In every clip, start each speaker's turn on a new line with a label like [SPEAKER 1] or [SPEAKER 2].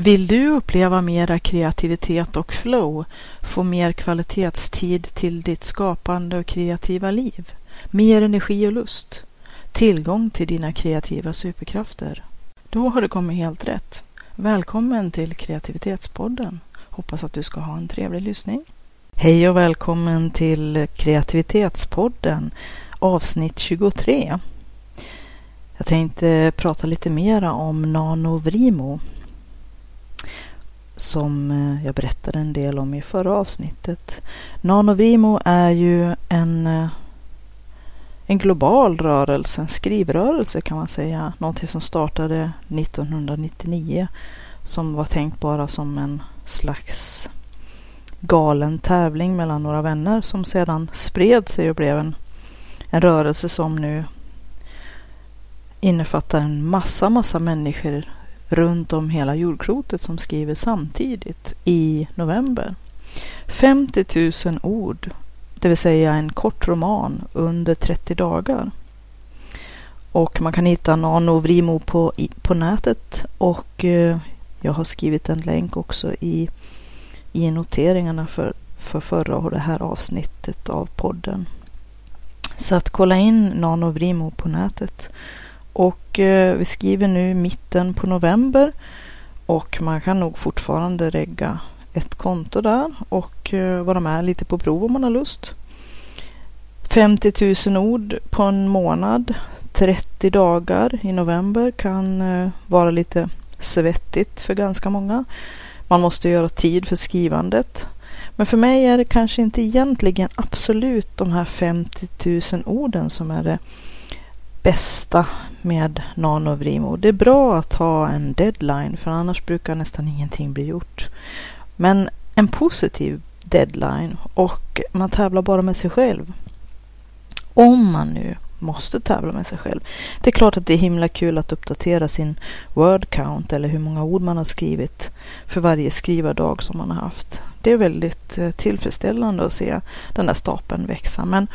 [SPEAKER 1] Vill du uppleva mera kreativitet och flow, få mer kvalitetstid till ditt skapande och kreativa liv, mer energi och lust, tillgång till dina kreativa superkrafter? Då har du kommit helt rätt. Välkommen till Kreativitetspodden. Hoppas att du ska ha en trevlig lyssning. Hej och välkommen till Kreativitetspodden avsnitt 23. Jag tänkte prata lite mera om Nanovrimo som eh, jag berättade en del om i förra avsnittet. Nanovrimo är ju en, eh, en global rörelse, en skrivrörelse kan man säga. Någonting som startade 1999 som var tänkt bara som en slags galen tävling mellan några vänner som sedan spred sig och blev en, en rörelse som nu innefattar en massa, massa människor runt om hela jordklotet som skriver samtidigt i november. 50 000 ord, det vill säga en kort roman under 30 dagar. Och man kan hitta Nanovrimo på, på nätet och eh, jag har skrivit en länk också i, i noteringarna för, för förra och det här avsnittet av podden. Så att kolla in Nanovrimo på nätet och eh, vi skriver nu mitten på november och man kan nog fortfarande regga ett konto där och eh, vara med lite på prov om man har lust. 50 000 ord på en månad, 30 dagar i november kan eh, vara lite svettigt för ganska många. Man måste göra tid för skrivandet. Men för mig är det kanske inte egentligen absolut de här 50 000 orden som är det bästa med Nanovrimo. Det är bra att ha en deadline för annars brukar nästan ingenting bli gjort. Men en positiv deadline och man tävlar bara med sig själv. Om man nu måste tävla med sig själv. Det är klart att det är himla kul att uppdatera sin word count eller hur många ord man har skrivit för varje skrivardag som man har haft. Det är väldigt eh, tillfredsställande att se den där stapeln växa. Men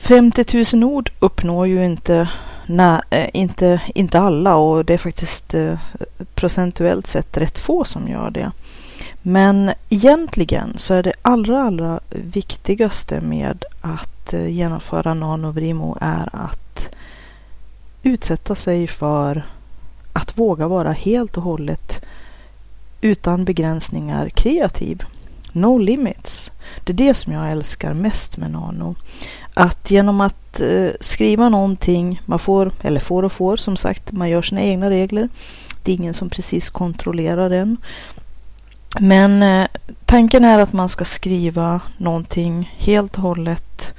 [SPEAKER 1] 50 000 ord uppnår ju inte, nej, eh, inte, inte alla och det är faktiskt eh, procentuellt sett rätt få som gör det. Men egentligen så är det allra, allra viktigaste med att eh, genomföra Nanovrimo är att utsätta sig för att våga vara helt och hållet utan begränsningar kreativ. No limits. Det är det som jag älskar mest med Nano. Att genom att eh, skriva någonting, man får, eller får och får som sagt, man gör sina egna regler. Det är ingen som precis kontrollerar den. Men eh, tanken är att man ska skriva någonting helt och hållet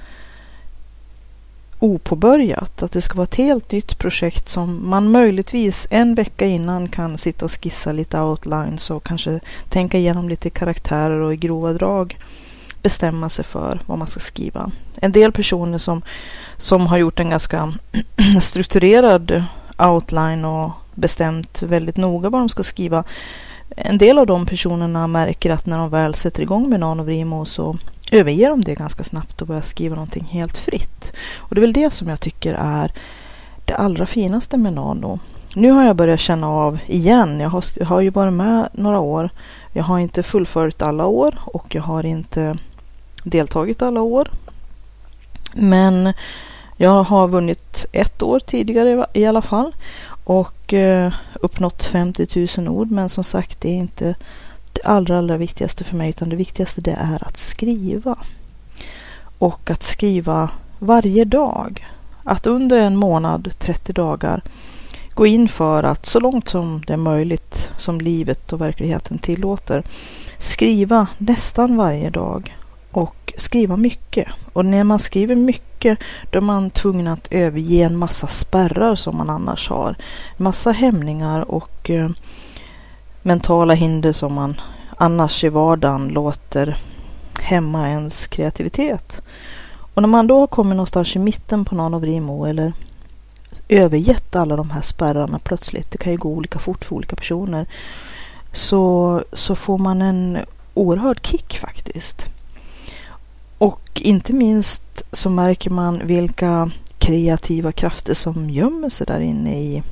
[SPEAKER 1] opåbörjat. Att det ska vara ett helt nytt projekt som man möjligtvis en vecka innan kan sitta och skissa lite outlines och kanske tänka igenom lite karaktärer och i grova drag bestämma sig för vad man ska skriva. En del personer som, som har gjort en ganska strukturerad outline och bestämt väldigt noga vad de ska skriva. En del av de personerna märker att när de väl sätter igång med Nanovrimo så överger de det ganska snabbt och börjar skriva någonting helt fritt. Och det är väl det som jag tycker är det allra finaste med Nano. Nu har jag börjat känna av igen. Jag har, jag har ju varit med några år. Jag har inte fullföljt alla år och jag har inte deltagit alla år. Men jag har vunnit ett år tidigare i alla fall och eh, uppnått 50 000 ord. Men som sagt, det är inte det allra, allra viktigaste för mig utan det viktigaste det är att skriva. Och att skriva varje dag. Att under en månad, 30 dagar, gå in för att så långt som det är möjligt, som livet och verkligheten tillåter, skriva nästan varje dag och skriva mycket. Och när man skriver mycket då är man tvungen att överge en massa spärrar som man annars har. Massa hämningar och eh, mentala hinder som man annars i vardagen låter hämma ens kreativitet. Och när man då kommer någonstans i mitten på någon av Rimo eller övergett alla de här spärrarna plötsligt, det kan ju gå olika fort för olika personer, så, så får man en oerhörd kick faktiskt. Och inte minst så märker man vilka kreativa krafter som gömmer sig där inne i,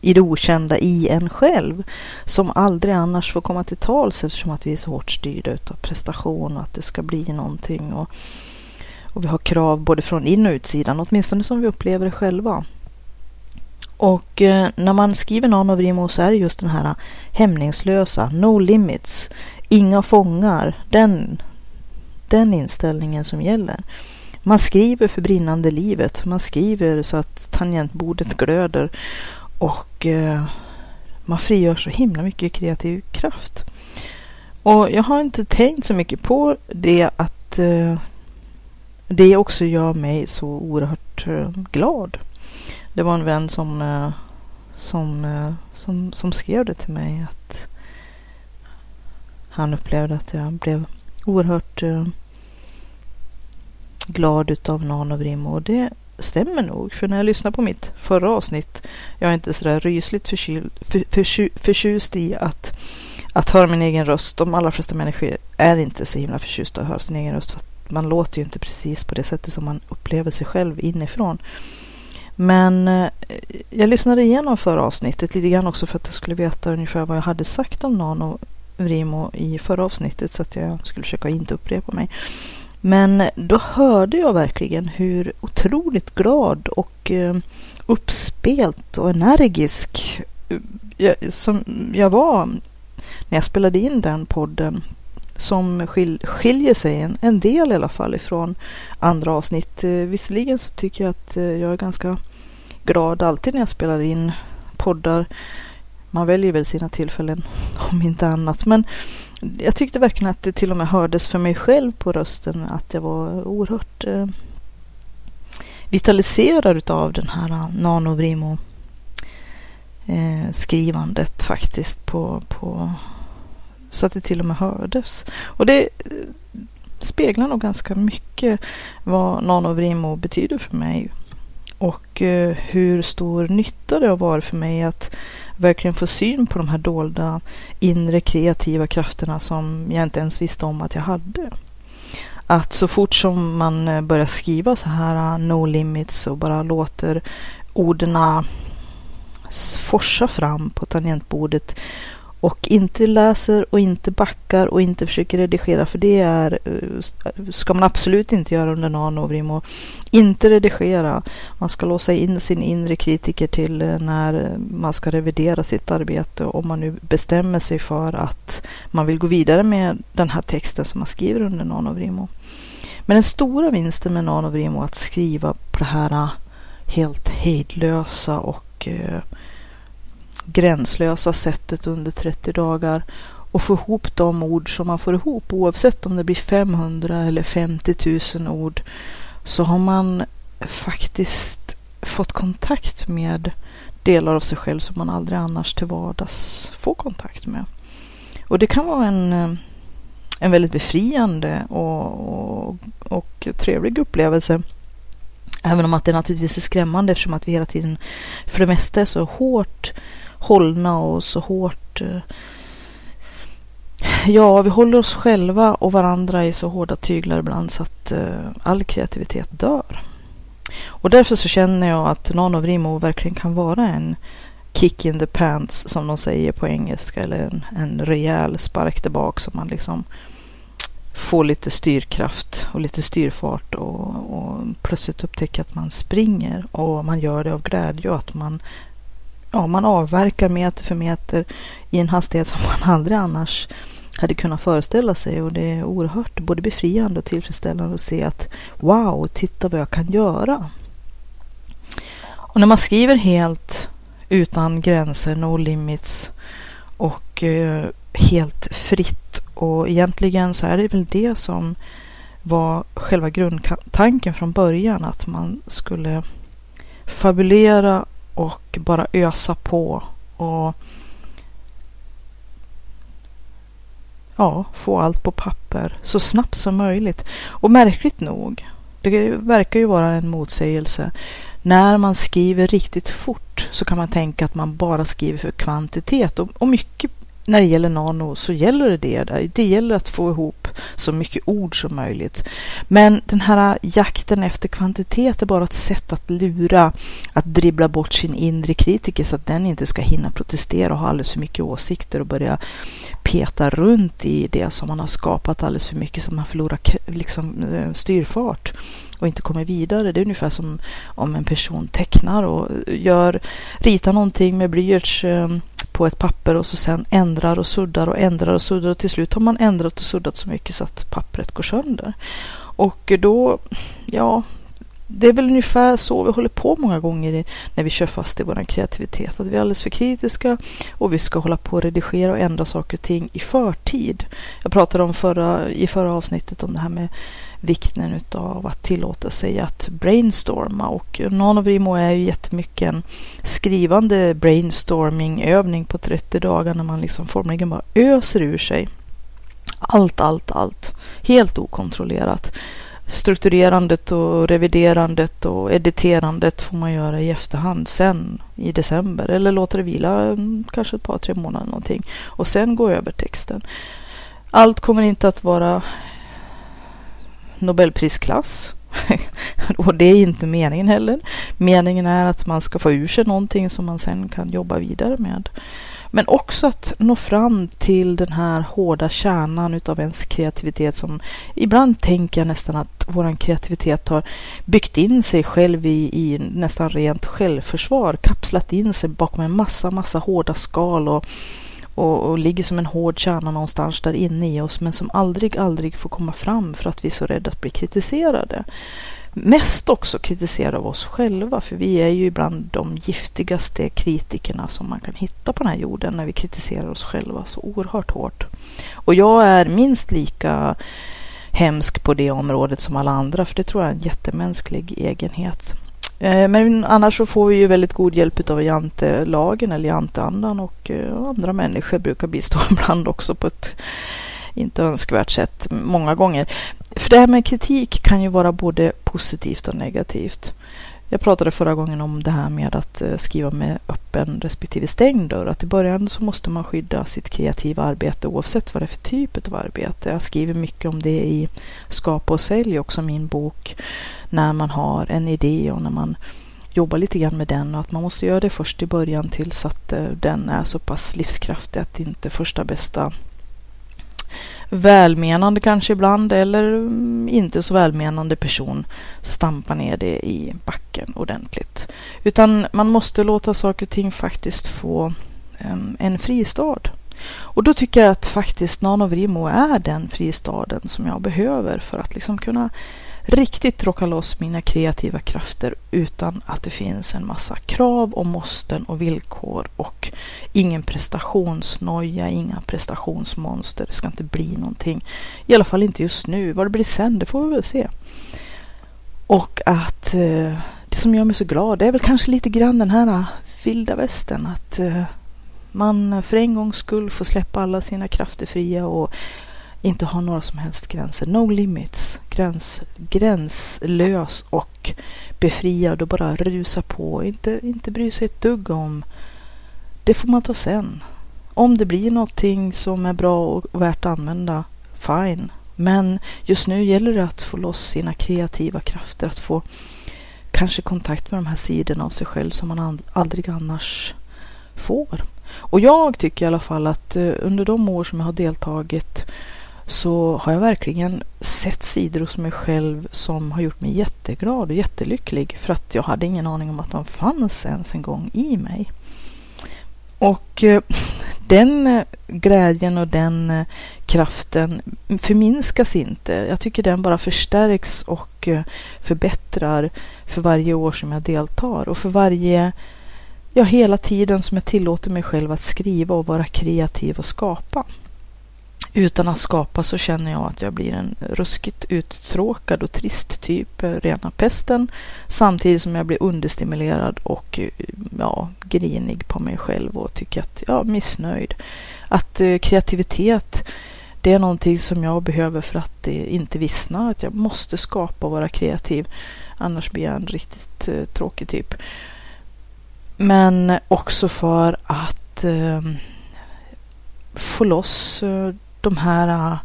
[SPEAKER 1] i det okända i en själv. Som aldrig annars får komma till tals eftersom att vi är så hårt styrda av prestation och att det ska bli någonting. Och, och vi har krav både från in och utsidan, åtminstone som vi upplever det själva. Och eh, när man skriver någon av Rimo så är det just den här eh, hämningslösa, no limits, inga fångar, den, den inställningen som gäller. Man skriver för brinnande livet, man skriver så att tangentbordet glöder och eh, man frigör så himla mycket kreativ kraft. Och jag har inte tänkt så mycket på det att eh, det också gör mig så oerhört eh, glad. Det var en vän som, eh, som, eh, som, som skrev det till mig att han upplevde att jag blev oerhört eh, glad utav Nanovrim och det stämmer nog. För när jag lyssnar på mitt förra avsnitt, jag är inte sådär rysligt förkyld, för, för, förtjust i att, att höra min egen röst. De allra flesta människor är inte så himla förtjusta att höra sin egen röst. För man låter ju inte precis på det sättet som man upplever sig själv inifrån. Men eh, jag lyssnade igenom förra avsnittet lite grann också för att jag skulle veta ungefär vad jag hade sagt om Nano Vrimo i förra avsnittet så att jag skulle försöka inte upprepa mig. Men då hörde jag verkligen hur otroligt glad och eh, uppspelt och energisk eh, som jag var när jag spelade in den podden som skil, skiljer sig en, en del i alla fall ifrån andra avsnitt. Eh, visserligen så tycker jag att jag är ganska glad alltid när jag spelar in poddar man väljer väl sina tillfällen om inte annat. Men jag tyckte verkligen att det till och med hördes för mig själv på rösten att jag var oerhört eh, vitaliserad av den här eh, nanovrimo eh, skrivandet faktiskt på, på så att det till och med hördes. Och det eh, speglar nog ganska mycket vad nanovrimo betyder för mig och eh, hur stor nytta det har varit för mig att verkligen få syn på de här dolda inre kreativa krafterna som jag inte ens visste om att jag hade. Att så fort som man eh, börjar skriva så här eh, no limits och bara låter orden forsa fram på tangentbordet och inte läser och inte backar och inte försöker redigera för det är, eh, ska man absolut inte göra under nanovrim och inte redigera. Man ska låsa in sin inre kritiker till eh, när man ska revidera sitt arbete om man nu bestämmer sig för att man vill gå vidare med den här texten som man skriver under nanovrimo. Men den stora vinsten med nanovrimo är att skriva på det här eh, helt hejdlösa och gränslösa sättet under 30 dagar och få ihop de ord som man får ihop oavsett om det blir 500 eller 50 000 ord så har man faktiskt fått kontakt med delar av sig själv som man aldrig annars till vardags får kontakt med. Och det kan vara en, en väldigt befriande och, och, och trevlig upplevelse. Även om att det naturligtvis är skrämmande eftersom att vi hela tiden för det mesta är så hårt hållna och så hårt. Eh, ja, vi håller oss själva och varandra i så hårda tyglar ibland så att eh, all kreativitet dör. Och därför så känner jag att Nano Vrimo verkligen kan vara en kick in the pants som de säger på engelska eller en, en rejäl spark där bak som man liksom får lite styrkraft och lite styrfart och, och plötsligt upptäcker att man springer och man gör det av glädje och att man ja, man avverkar meter för meter i en hastighet som man aldrig annars hade kunnat föreställa sig och det är oerhört både befriande och tillfredsställande att se att wow, titta vad jag kan göra. Och när man skriver helt utan gränser, no limits och eh, helt fritt och egentligen så är det väl det som var själva grundtanken från början att man skulle fabulera och bara ösa på och ja, få allt på papper så snabbt som möjligt. Och märkligt nog, det verkar ju vara en motsägelse. När man skriver riktigt fort så kan man tänka att man bara skriver för kvantitet och, och mycket när det gäller nano så gäller det det där. Det gäller att få ihop så mycket ord som möjligt. Men den här jakten efter kvantitet är bara ett sätt att lura, att dribbla bort sin inre kritiker så att den inte ska hinna protestera och ha alldeles för mycket åsikter och börja peta runt i det som man har skapat alldeles för mycket så man förlorar liksom, eh, styrfart och inte kommer vidare. Det är ungefär som om en person tecknar och eh, gör, ritar någonting med blyerts eh, på ett papper och så sen ändrar och suddar och ändrar och suddar och till slut har man ändrat och suddat så mycket så att pappret går sönder. Och då, ja, det är väl ungefär så vi håller på många gånger när vi kör fast i vår kreativitet. Att vi är alldeles för kritiska och vi ska hålla på och redigera och ändra saker och ting i förtid. Jag pratade om förra, i förra avsnittet om det här med vikten utav att tillåta sig att brainstorma och NanoVrimo är ju jättemycket en skrivande brainstorming-övning på 30 dagar när man liksom formligen bara öser ur sig allt, allt, allt helt okontrollerat. Strukturerandet och reviderandet och editerandet får man göra i efterhand sen i december eller låta det vila mm, kanske ett par, tre månader någonting och sen gå över texten. Allt kommer inte att vara Nobelprisklass. och det är inte meningen heller. Meningen är att man ska få ur sig någonting som man sen kan jobba vidare med. Men också att nå fram till den här hårda kärnan utav ens kreativitet som ibland tänker jag nästan att våran kreativitet har byggt in sig själv i, i nästan rent självförsvar, kapslat in sig bakom en massa, massa hårda skal och och, och, ligger som en hård kärna någonstans där inne i oss men som aldrig, aldrig får komma fram för att vi är så rädda att bli kritiserade. Mest också kritiserade av oss själva för vi är ju ibland de giftigaste kritikerna som man kan hitta på den här jorden när vi kritiserar oss själva så oerhört hårt. Och jag är minst lika hemsk på det området som alla andra för det tror jag är en jättemänsklig egenhet. Eh, men annars så får vi ju väldigt god hjälp av jantelagen eller janteandan eh, och andra människor brukar bistå ibland också på ett inte önskvärt sätt många gånger. För det här med kritik kan ju vara både positivt och negativt. Jag pratade förra gången om det här med att eh, skriva med öppen respektive stängd dörr. Att i början så måste man skydda sitt kreativa arbete oavsett vad det är för typ av arbete. Jag skriver mycket om det i Skapa och sälj också, min bok. När man har en idé och när man jobbar lite grann med den och att man måste göra det först i början tills att eh, den är så pass livskraftig att inte första bästa välmenande kanske ibland eller mm, inte så välmenande person stampa ner det i backen ordentligt. Utan man måste låta saker och ting faktiskt få en fristad. Och då tycker jag att faktiskt Nanovrimo är den fristaden som jag behöver för att liksom kunna riktigt rocka loss mina kreativa krafter utan att det finns en massa krav och måsten och villkor och ingen prestationsnoja, inga prestationsmonster. Det ska inte bli någonting. I alla fall inte just nu. Vad det blir sen, det får vi väl se. Och att eh, det som gör mig så glad det är väl kanske lite grann den här vilda västern. Att eh, man för en gångs skull får släppa alla sina krafter fria och inte ha några som helst gränser. No limits. Gräns, gränslös och befriad och bara rusa på. Inte, inte bry sig ett dugg om. Det får man ta sen. Om det blir någonting som är bra och värt att använda, fine. Men just nu gäller det att få loss sina kreativa krafter. Att få kanske kontakt med de här sidorna av sig själv som man aldrig annars får. Och jag tycker i alla fall att eh, under de år som jag har deltagit så har jag verkligen sett sidor hos mig själv som har gjort mig jätteglad och jättelycklig för att jag hade ingen aning om att de fanns ens en gång i mig. Och eh, den eh, glädjen och den eh, kraften förminskas inte. Jag tycker den bara förstärks och förbättrar för varje år som jag deltar och för varje, ja hela tiden som jag tillåter mig själv att skriva och vara kreativ och skapa utan att skapa så känner jag att jag blir en ruskigt uttråkad och trist typ, eh, rena pesten. Samtidigt som jag blir understimulerad och eh, ja, grinig på mig själv och tycker att jag är missnöjd. Att eh, kreativitet det är någonting som jag behöver för att eh, inte vissna. Att jag måste skapa och vara kreativ. Annars blir jag en riktigt eh, tråkig typ. Men också för att få loss de här, äh,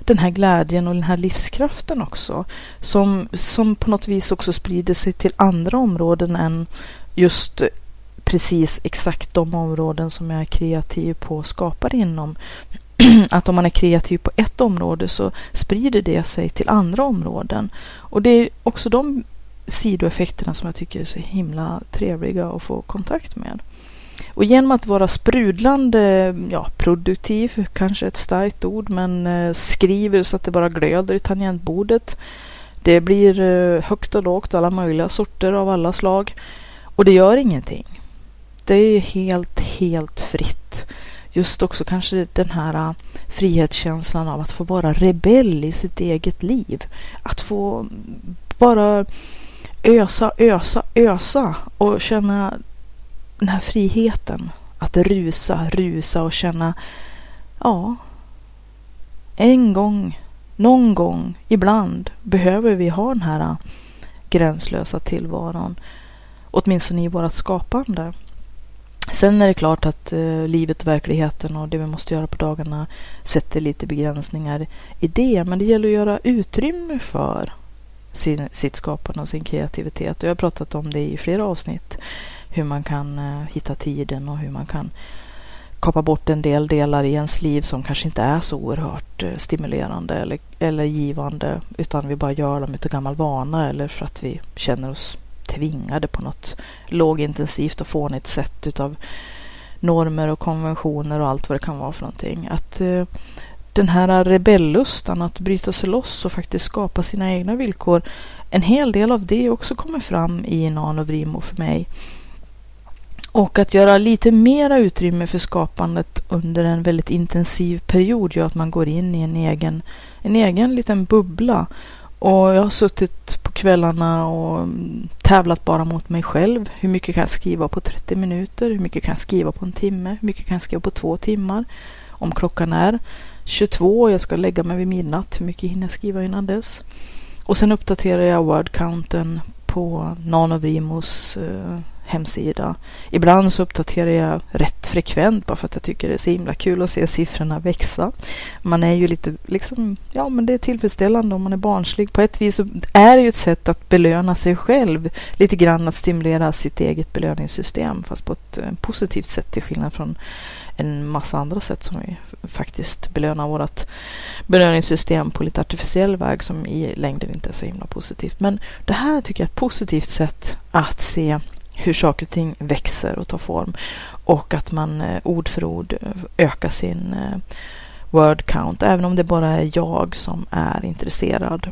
[SPEAKER 1] den här glädjen och den här livskraften också. Som, som på något vis också sprider sig till andra områden än just precis exakt de områden som jag är kreativ på och skapar inom. att om man är kreativ på ett område så sprider det sig till andra områden. Och det är också de sidoeffekterna som jag tycker är så himla trevliga att få kontakt med. Och genom att vara sprudlande, ja produktiv, kanske ett starkt ord, men eh, skriver så att det bara glöder i tangentbordet. Det blir eh, högt och lågt, alla möjliga sorter av alla slag. Och det gör ingenting. Det är helt, helt fritt. Just också kanske den här eh, frihetskänslan av att få vara rebell i sitt eget liv. Att få bara ösa, ösa, ösa och känna den här friheten. Att rusa, rusa och känna, ja, en gång, någon gång, ibland behöver vi ha den här gränslösa tillvaron. Åtminstone i vårt skapande. Sen är det klart att eh, livet och verkligheten och det vi måste göra på dagarna sätter lite begränsningar i det. Men det gäller att göra utrymme för sin, sitt skapande och sin kreativitet. Och jag har pratat om det i flera avsnitt. Hur man kan eh, hitta tiden och hur man kan kapa bort en del delar i ens liv som kanske inte är så oerhört eh, stimulerande eller, eller givande. Utan vi bara gör dem utav gammal vana eller för att vi känner oss tvingade på något lågintensivt och fånigt sätt utav normer och konventioner och allt vad det kan vara för någonting. Att eh, den här rebellustan att bryta sig loss och faktiskt skapa sina egna villkor. En hel del av det också kommer fram i Nano Vrimo för mig. Och att göra lite mera utrymme för skapandet under en väldigt intensiv period gör att man går in i en egen, en egen liten bubbla och jag har suttit på kvällarna och tävlat bara mot mig själv. Hur mycket kan jag skriva på 30 minuter? Hur mycket kan jag skriva på en timme? Hur mycket kan jag skriva på två timmar? Om klockan är 22 och jag ska lägga mig vid midnatt, hur mycket hinner jag skriva innan dess? Och sen uppdaterar jag wordcounten på Nanovrimos uh, eh, hemsida. Ibland så uppdaterar jag rätt frekvent bara för att jag tycker det är så himla kul att se siffrorna växa. Man är ju lite liksom, ja men det är tillfredsställande om man är barnslig. På ett vis så är det ju ett sätt att belöna sig själv. Lite grann att stimulera sitt eget belöningssystem fast på ett eh, positivt sätt till skillnad från en massa andra sätt som vi faktiskt belönar vårt belöningssystem på lite artificiell väg som i längden inte är så himla positivt. Men det här tycker jag är ett positivt sätt att se hur saker och ting växer och tar form. Och att man eh, ord för ord eh, ökar sin eh, word count, även om det bara är jag som är intresserad.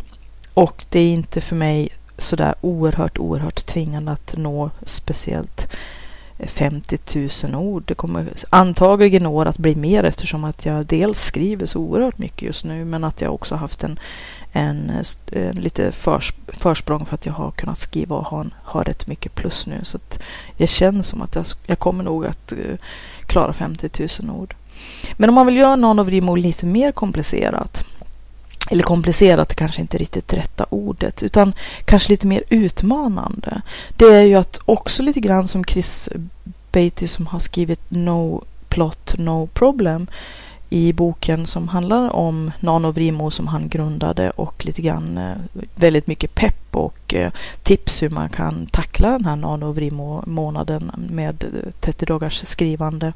[SPEAKER 1] Och det är inte för mig sådär oerhört, oerhört tvingande att nå speciellt 50 000 ord. Det kommer antagligen år att bli mer eftersom att jag dels skriver så oerhört mycket just nu men att jag också haft en en, eh, en eh, lite förs, försprång för att jag har kunnat skriva och har, har rätt mycket plus nu. Så att jag känner som att jag, jag kommer nog att uh, klara 50 000 ord. Men om man vill göra någon av rimord lite mer komplicerat eller komplicerat kanske inte riktigt rätta ordet, utan kanske lite mer utmanande. Det är ju att också lite grann som Chris Beatty som har skrivit No Plot No Problem i boken som handlar om Nano Vrimo som han grundade och lite grann eh, väldigt mycket pepp och eh, tips hur man kan tackla den här Nano Vrimo månaden med eh, 30 dagars skrivande.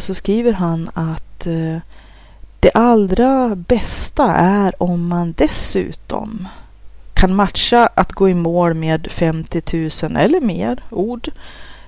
[SPEAKER 1] Så skriver han att det allra bästa är om man dessutom kan matcha att gå i mål med 50 000 eller mer ord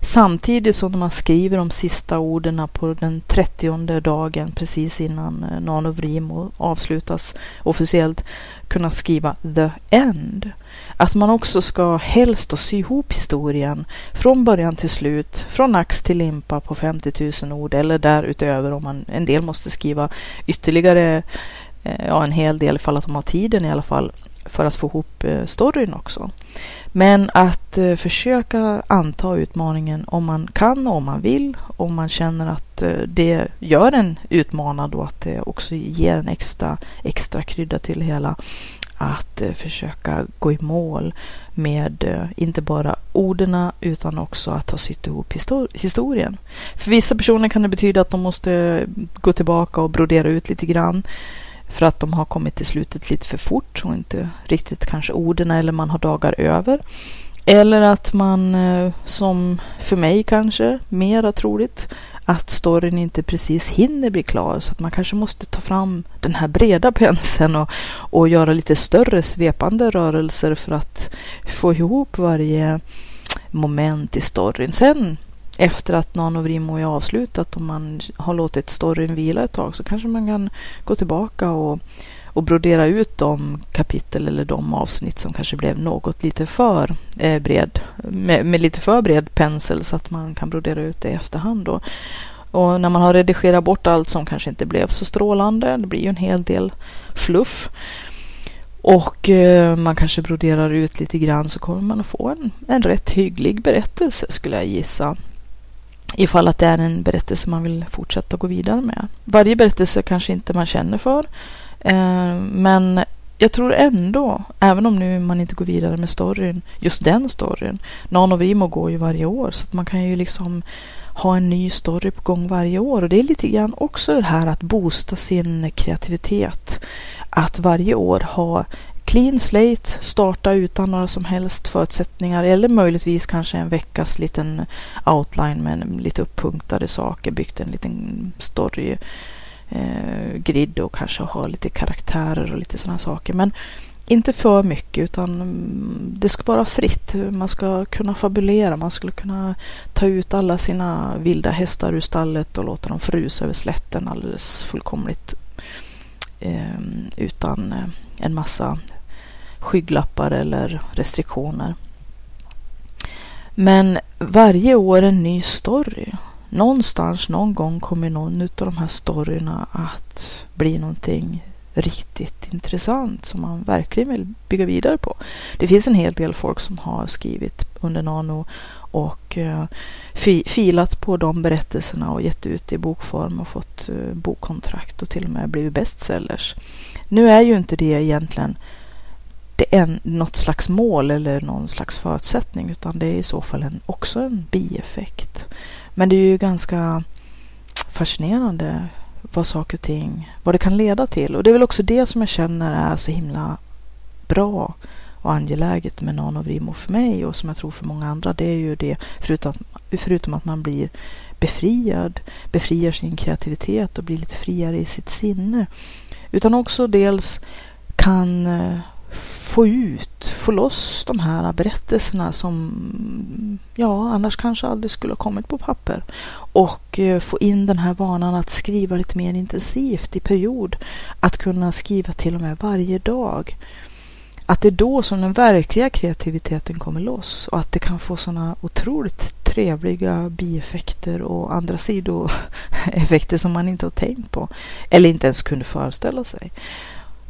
[SPEAKER 1] Samtidigt som man skriver de sista orden på den 30 dagen precis innan eh, Nanovrimo avslutas officiellt kunna skriva the end. Att man också ska helst då sy ihop historien från början till slut, från ax till limpa på 50 000 ord eller därutöver om man en del måste skriva ytterligare, eh, ja en hel del ifall att de har tiden i alla fall för att få ihop eh, storyn också. Men att eh, försöka anta utmaningen om man kan och om man vill. Om man känner att eh, det gör en utmanad och att det också ger en extra, extra krydda till det hela. Att eh, försöka gå i mål med eh, inte bara orden utan också att ha sytt ihop histor historien. För vissa personer kan det betyda att de måste gå tillbaka och brodera ut lite grann för att de har kommit till slutet lite för fort och inte riktigt kanske orden eller man har dagar över. Eller att man, eh, som för mig kanske, mera troligt, att storyn inte precis hinner bli klar så att man kanske måste ta fram den här breda penseln och, och göra lite större svepande rörelser för att få ihop varje moment i storyn. Sen efter att Nanovrimo är avslutat och man har låtit storyn vila ett tag så kanske man kan gå tillbaka och, och brodera ut de kapitel eller de avsnitt som kanske blev något lite för eh, bred, med, med, lite för bred pensel så att man kan brodera ut det i efterhand. Då. Och när man har redigerat bort allt som kanske inte blev så strålande, det blir ju en hel del fluff. Och eh, man kanske broderar ut lite grann så kommer man att få en, en rätt hygglig berättelse skulle jag gissa ifall att det är en berättelse man vill fortsätta gå vidare med. Varje berättelse kanske inte man känner för, eh, men jag tror ändå, även om nu man inte går vidare med storyn, just den storyn. NanoVrimo går ju varje år så att man kan ju liksom ha en ny story på gång varje år och det är lite grann också det här att boosta sin kreativitet. Att varje år ha clean slate, starta utan några som helst förutsättningar eller möjligtvis kanske en veckas liten outline med lite uppunktade saker, byggt en liten story eh, grid och kanske ha lite karaktärer och lite sådana saker. Men inte för mycket utan mm, det ska vara fritt. Man ska kunna fabulera, man skulle kunna ta ut alla sina vilda hästar ur stallet och låta dem frusa över slätten alldeles fullkomligt eh, utan eh, en massa skygglappar eller restriktioner. Men varje år en ny story. Någonstans, någon gång kommer någon av de här storyna att bli någonting riktigt intressant som man verkligen vill bygga vidare på. Det finns en hel del folk som har skrivit under Nano och uh, filat på de berättelserna och gett ut i bokform och fått uh, bokkontrakt och till och med blivit bestsellers. Nu är ju inte det egentligen det är något slags mål eller någon slags förutsättning utan det är i så fall en, också en bieffekt. Men det är ju ganska fascinerande vad saker och ting, vad det kan leda till. Och det är väl också det som jag känner är så himla bra och angeläget med Nanovrimo för mig och som jag tror för många andra. Det är ju det, förutom, förutom att man blir befriad, befriar sin kreativitet och blir lite friare i sitt sinne. Utan också dels kan eh, få ut, få loss de här berättelserna som ja, annars kanske aldrig skulle ha kommit på papper. Och eh, få in den här vanan att skriva lite mer intensivt i period. Att kunna skriva till och med varje dag. Att det är då som den verkliga kreativiteten kommer loss och att det kan få sådana otroligt trevliga bieffekter och andra sidoeffekter som man inte har tänkt på eller inte ens kunde föreställa sig.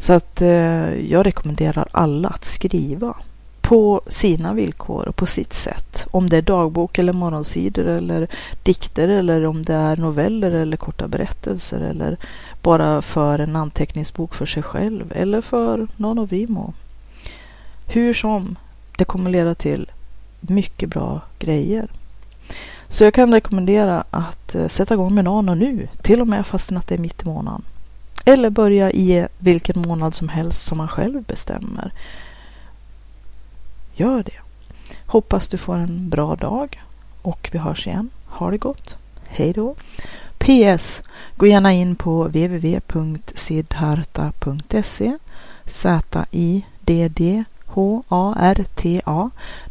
[SPEAKER 1] Så att eh, jag rekommenderar alla att skriva på sina villkor och på sitt sätt. Om det är dagbok eller morgonsidor eller dikter eller om det är noveller eller korta berättelser eller bara för en anteckningsbok för sig själv eller för någon av Rimo. Hur som, det kommer leda till mycket bra grejer. Så jag kan rekommendera att eh, sätta igång med Nano nu, till och med fastän att det är mitt i månaden. Eller börja i vilken månad som helst som man själv bestämmer. Gör det. Hoppas du får en bra dag och vi hörs igen. Ha det gott. Hej då. PS. Gå gärna in på www.sidharta.se Z-I-D-D-H-A-R-T-A.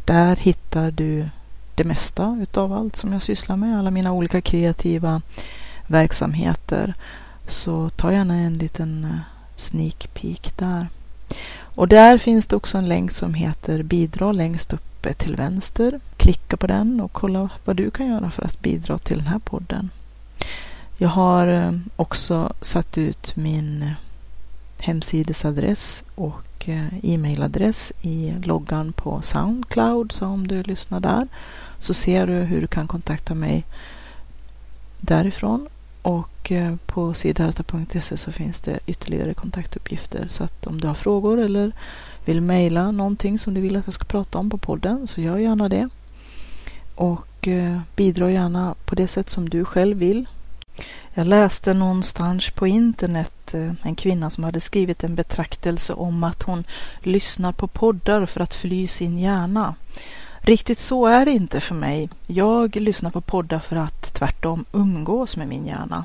[SPEAKER 1] Där hittar du det mesta utav allt som jag sysslar med. Alla mina olika kreativa verksamheter. Så ta gärna en liten eh, sneak peek där. Och där finns det också en länk som heter bidra längst uppe till vänster. Klicka på den och kolla vad du kan göra för att bidra till den här podden. Jag har eh, också satt ut min eh, hemsidesadress och e-mailadress i loggan på Soundcloud. Så om du lyssnar där så ser du hur du kan kontakta mig därifrån. Och eh, på sidharta.se så finns det ytterligare kontaktuppgifter. Så att om du har frågor eller vill mejla någonting som du vill att jag ska prata om på podden så gör gärna det. Och eh, bidra gärna på det sätt som du själv vill. Jag läste någonstans på internet eh, en kvinna som hade skrivit en betraktelse om att hon lyssnar på poddar för att fly sin hjärna. Riktigt så är det inte för mig. Jag lyssnar på poddar för att tvärtom umgås med min hjärna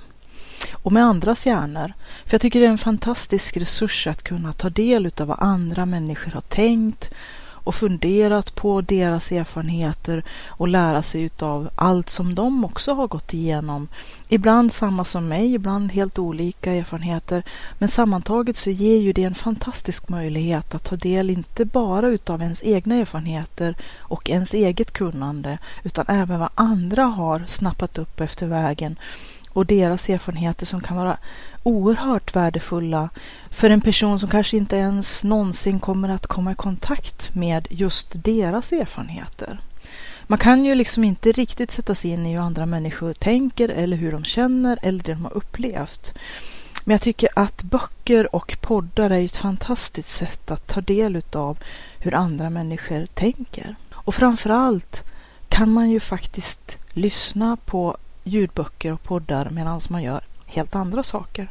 [SPEAKER 1] och med andras hjärnor. För jag tycker det är en fantastisk resurs att kunna ta del av vad andra människor har tänkt och funderat på deras erfarenheter och lära sig av allt som de också har gått igenom. Ibland samma som mig, ibland helt olika erfarenheter. Men sammantaget så ger ju det en fantastisk möjlighet att ta del inte bara utav ens egna erfarenheter och ens eget kunnande utan även vad andra har snappat upp efter vägen och deras erfarenheter som kan vara oerhört värdefulla för en person som kanske inte ens någonsin kommer att komma i kontakt med just deras erfarenheter. Man kan ju liksom inte riktigt sätta sig in i hur andra människor tänker eller hur de känner eller det de har upplevt. Men jag tycker att böcker och poddar är ett fantastiskt sätt att ta del av hur andra människor tänker. Och framförallt kan man ju faktiskt lyssna på ljudböcker och poddar medan man gör helt andra saker.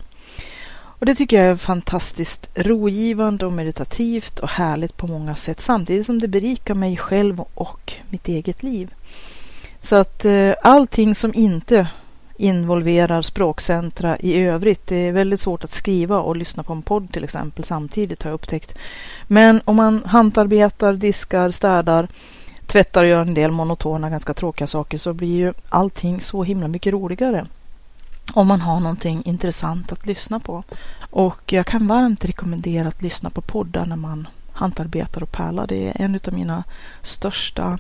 [SPEAKER 1] Och det tycker jag är fantastiskt rogivande och meditativt och härligt på många sätt samtidigt som det berikar mig själv och mitt eget liv. Så att eh, allting som inte involverar språkcentra i övrigt. Det är väldigt svårt att skriva och lyssna på en podd till exempel samtidigt har jag upptäckt. Men om man hantarbetar, diskar, städar, tvättar och gör en del monotona, ganska tråkiga saker så blir ju allting så himla mycket roligare om man har någonting intressant att lyssna på. Och jag kan varmt rekommendera att lyssna på poddar när man hantarbetar och pärlar. Det är en av mina största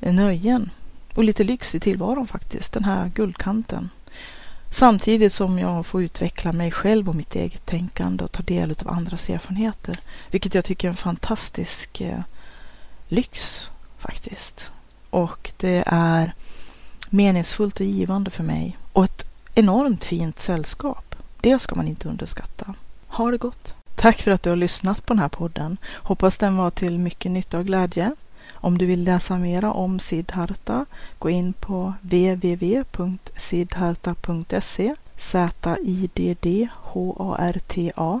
[SPEAKER 1] nöjen och lite lyx i tillvaron faktiskt, den här guldkanten. Samtidigt som jag får utveckla mig själv och mitt eget tänkande och ta del av andras erfarenheter. Vilket jag tycker är en fantastisk eh, lyx faktiskt. Och det är meningsfullt och givande för mig. Och ett enormt fint sällskap. Det ska man inte underskatta. Ha det gott! Tack för att du har lyssnat på den här podden. Hoppas den var till mycket nytta och glädje. Om du vill läsa mera om Siddharta, gå in på www.siddharta.se Z-I-D-D-H-A-R-T-A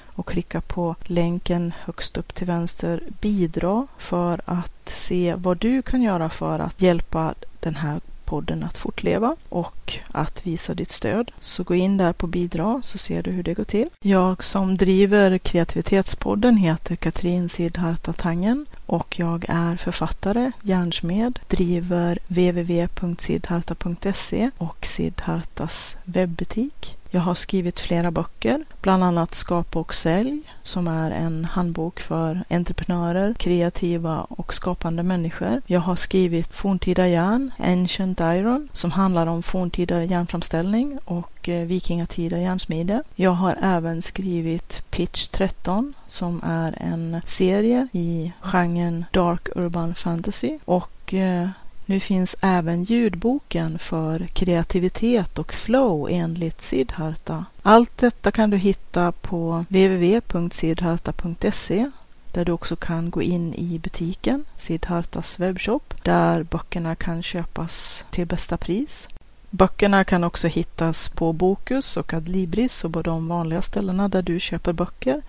[SPEAKER 1] och klicka på länken högst upp till vänster bidra för att se vad du kan göra för att hjälpa den här podden att fortleva och att visa ditt stöd. Så gå in där på bidra så ser du hur det går till. Jag som driver kreativitetspodden heter Katrin Sidharta Tangen och jag är författare, järnsmed, driver www.sidharta.se och Sidhartas webbutik. Jag har skrivit flera böcker, bland annat Skapa och sälj som är en handbok för entreprenörer, kreativa och skapande människor. Jag har skrivit Forntida järn, Ancient Iron, som handlar om forntida järnframställning och och eh, vikingatida järnsmide. Jag har även skrivit Pitch 13 som är en serie i genren Dark Urban Fantasy och eh, nu finns även ljudboken för kreativitet och flow enligt Siddharta. Allt detta kan du hitta på www.siddharta.se där du också kan gå in i butiken, Siddhartas webbshop, där böckerna kan köpas till bästa pris. Böckerna kan också hittas på Bokus och Adlibris och på de vanliga ställena där du köper böcker.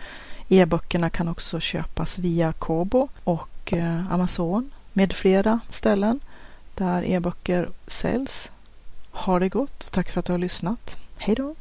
[SPEAKER 1] E-böckerna kan också köpas via Kobo och eh, Amazon med flera ställen där e-böcker säljs. Ha det gott. Tack för att du har lyssnat. Hej då!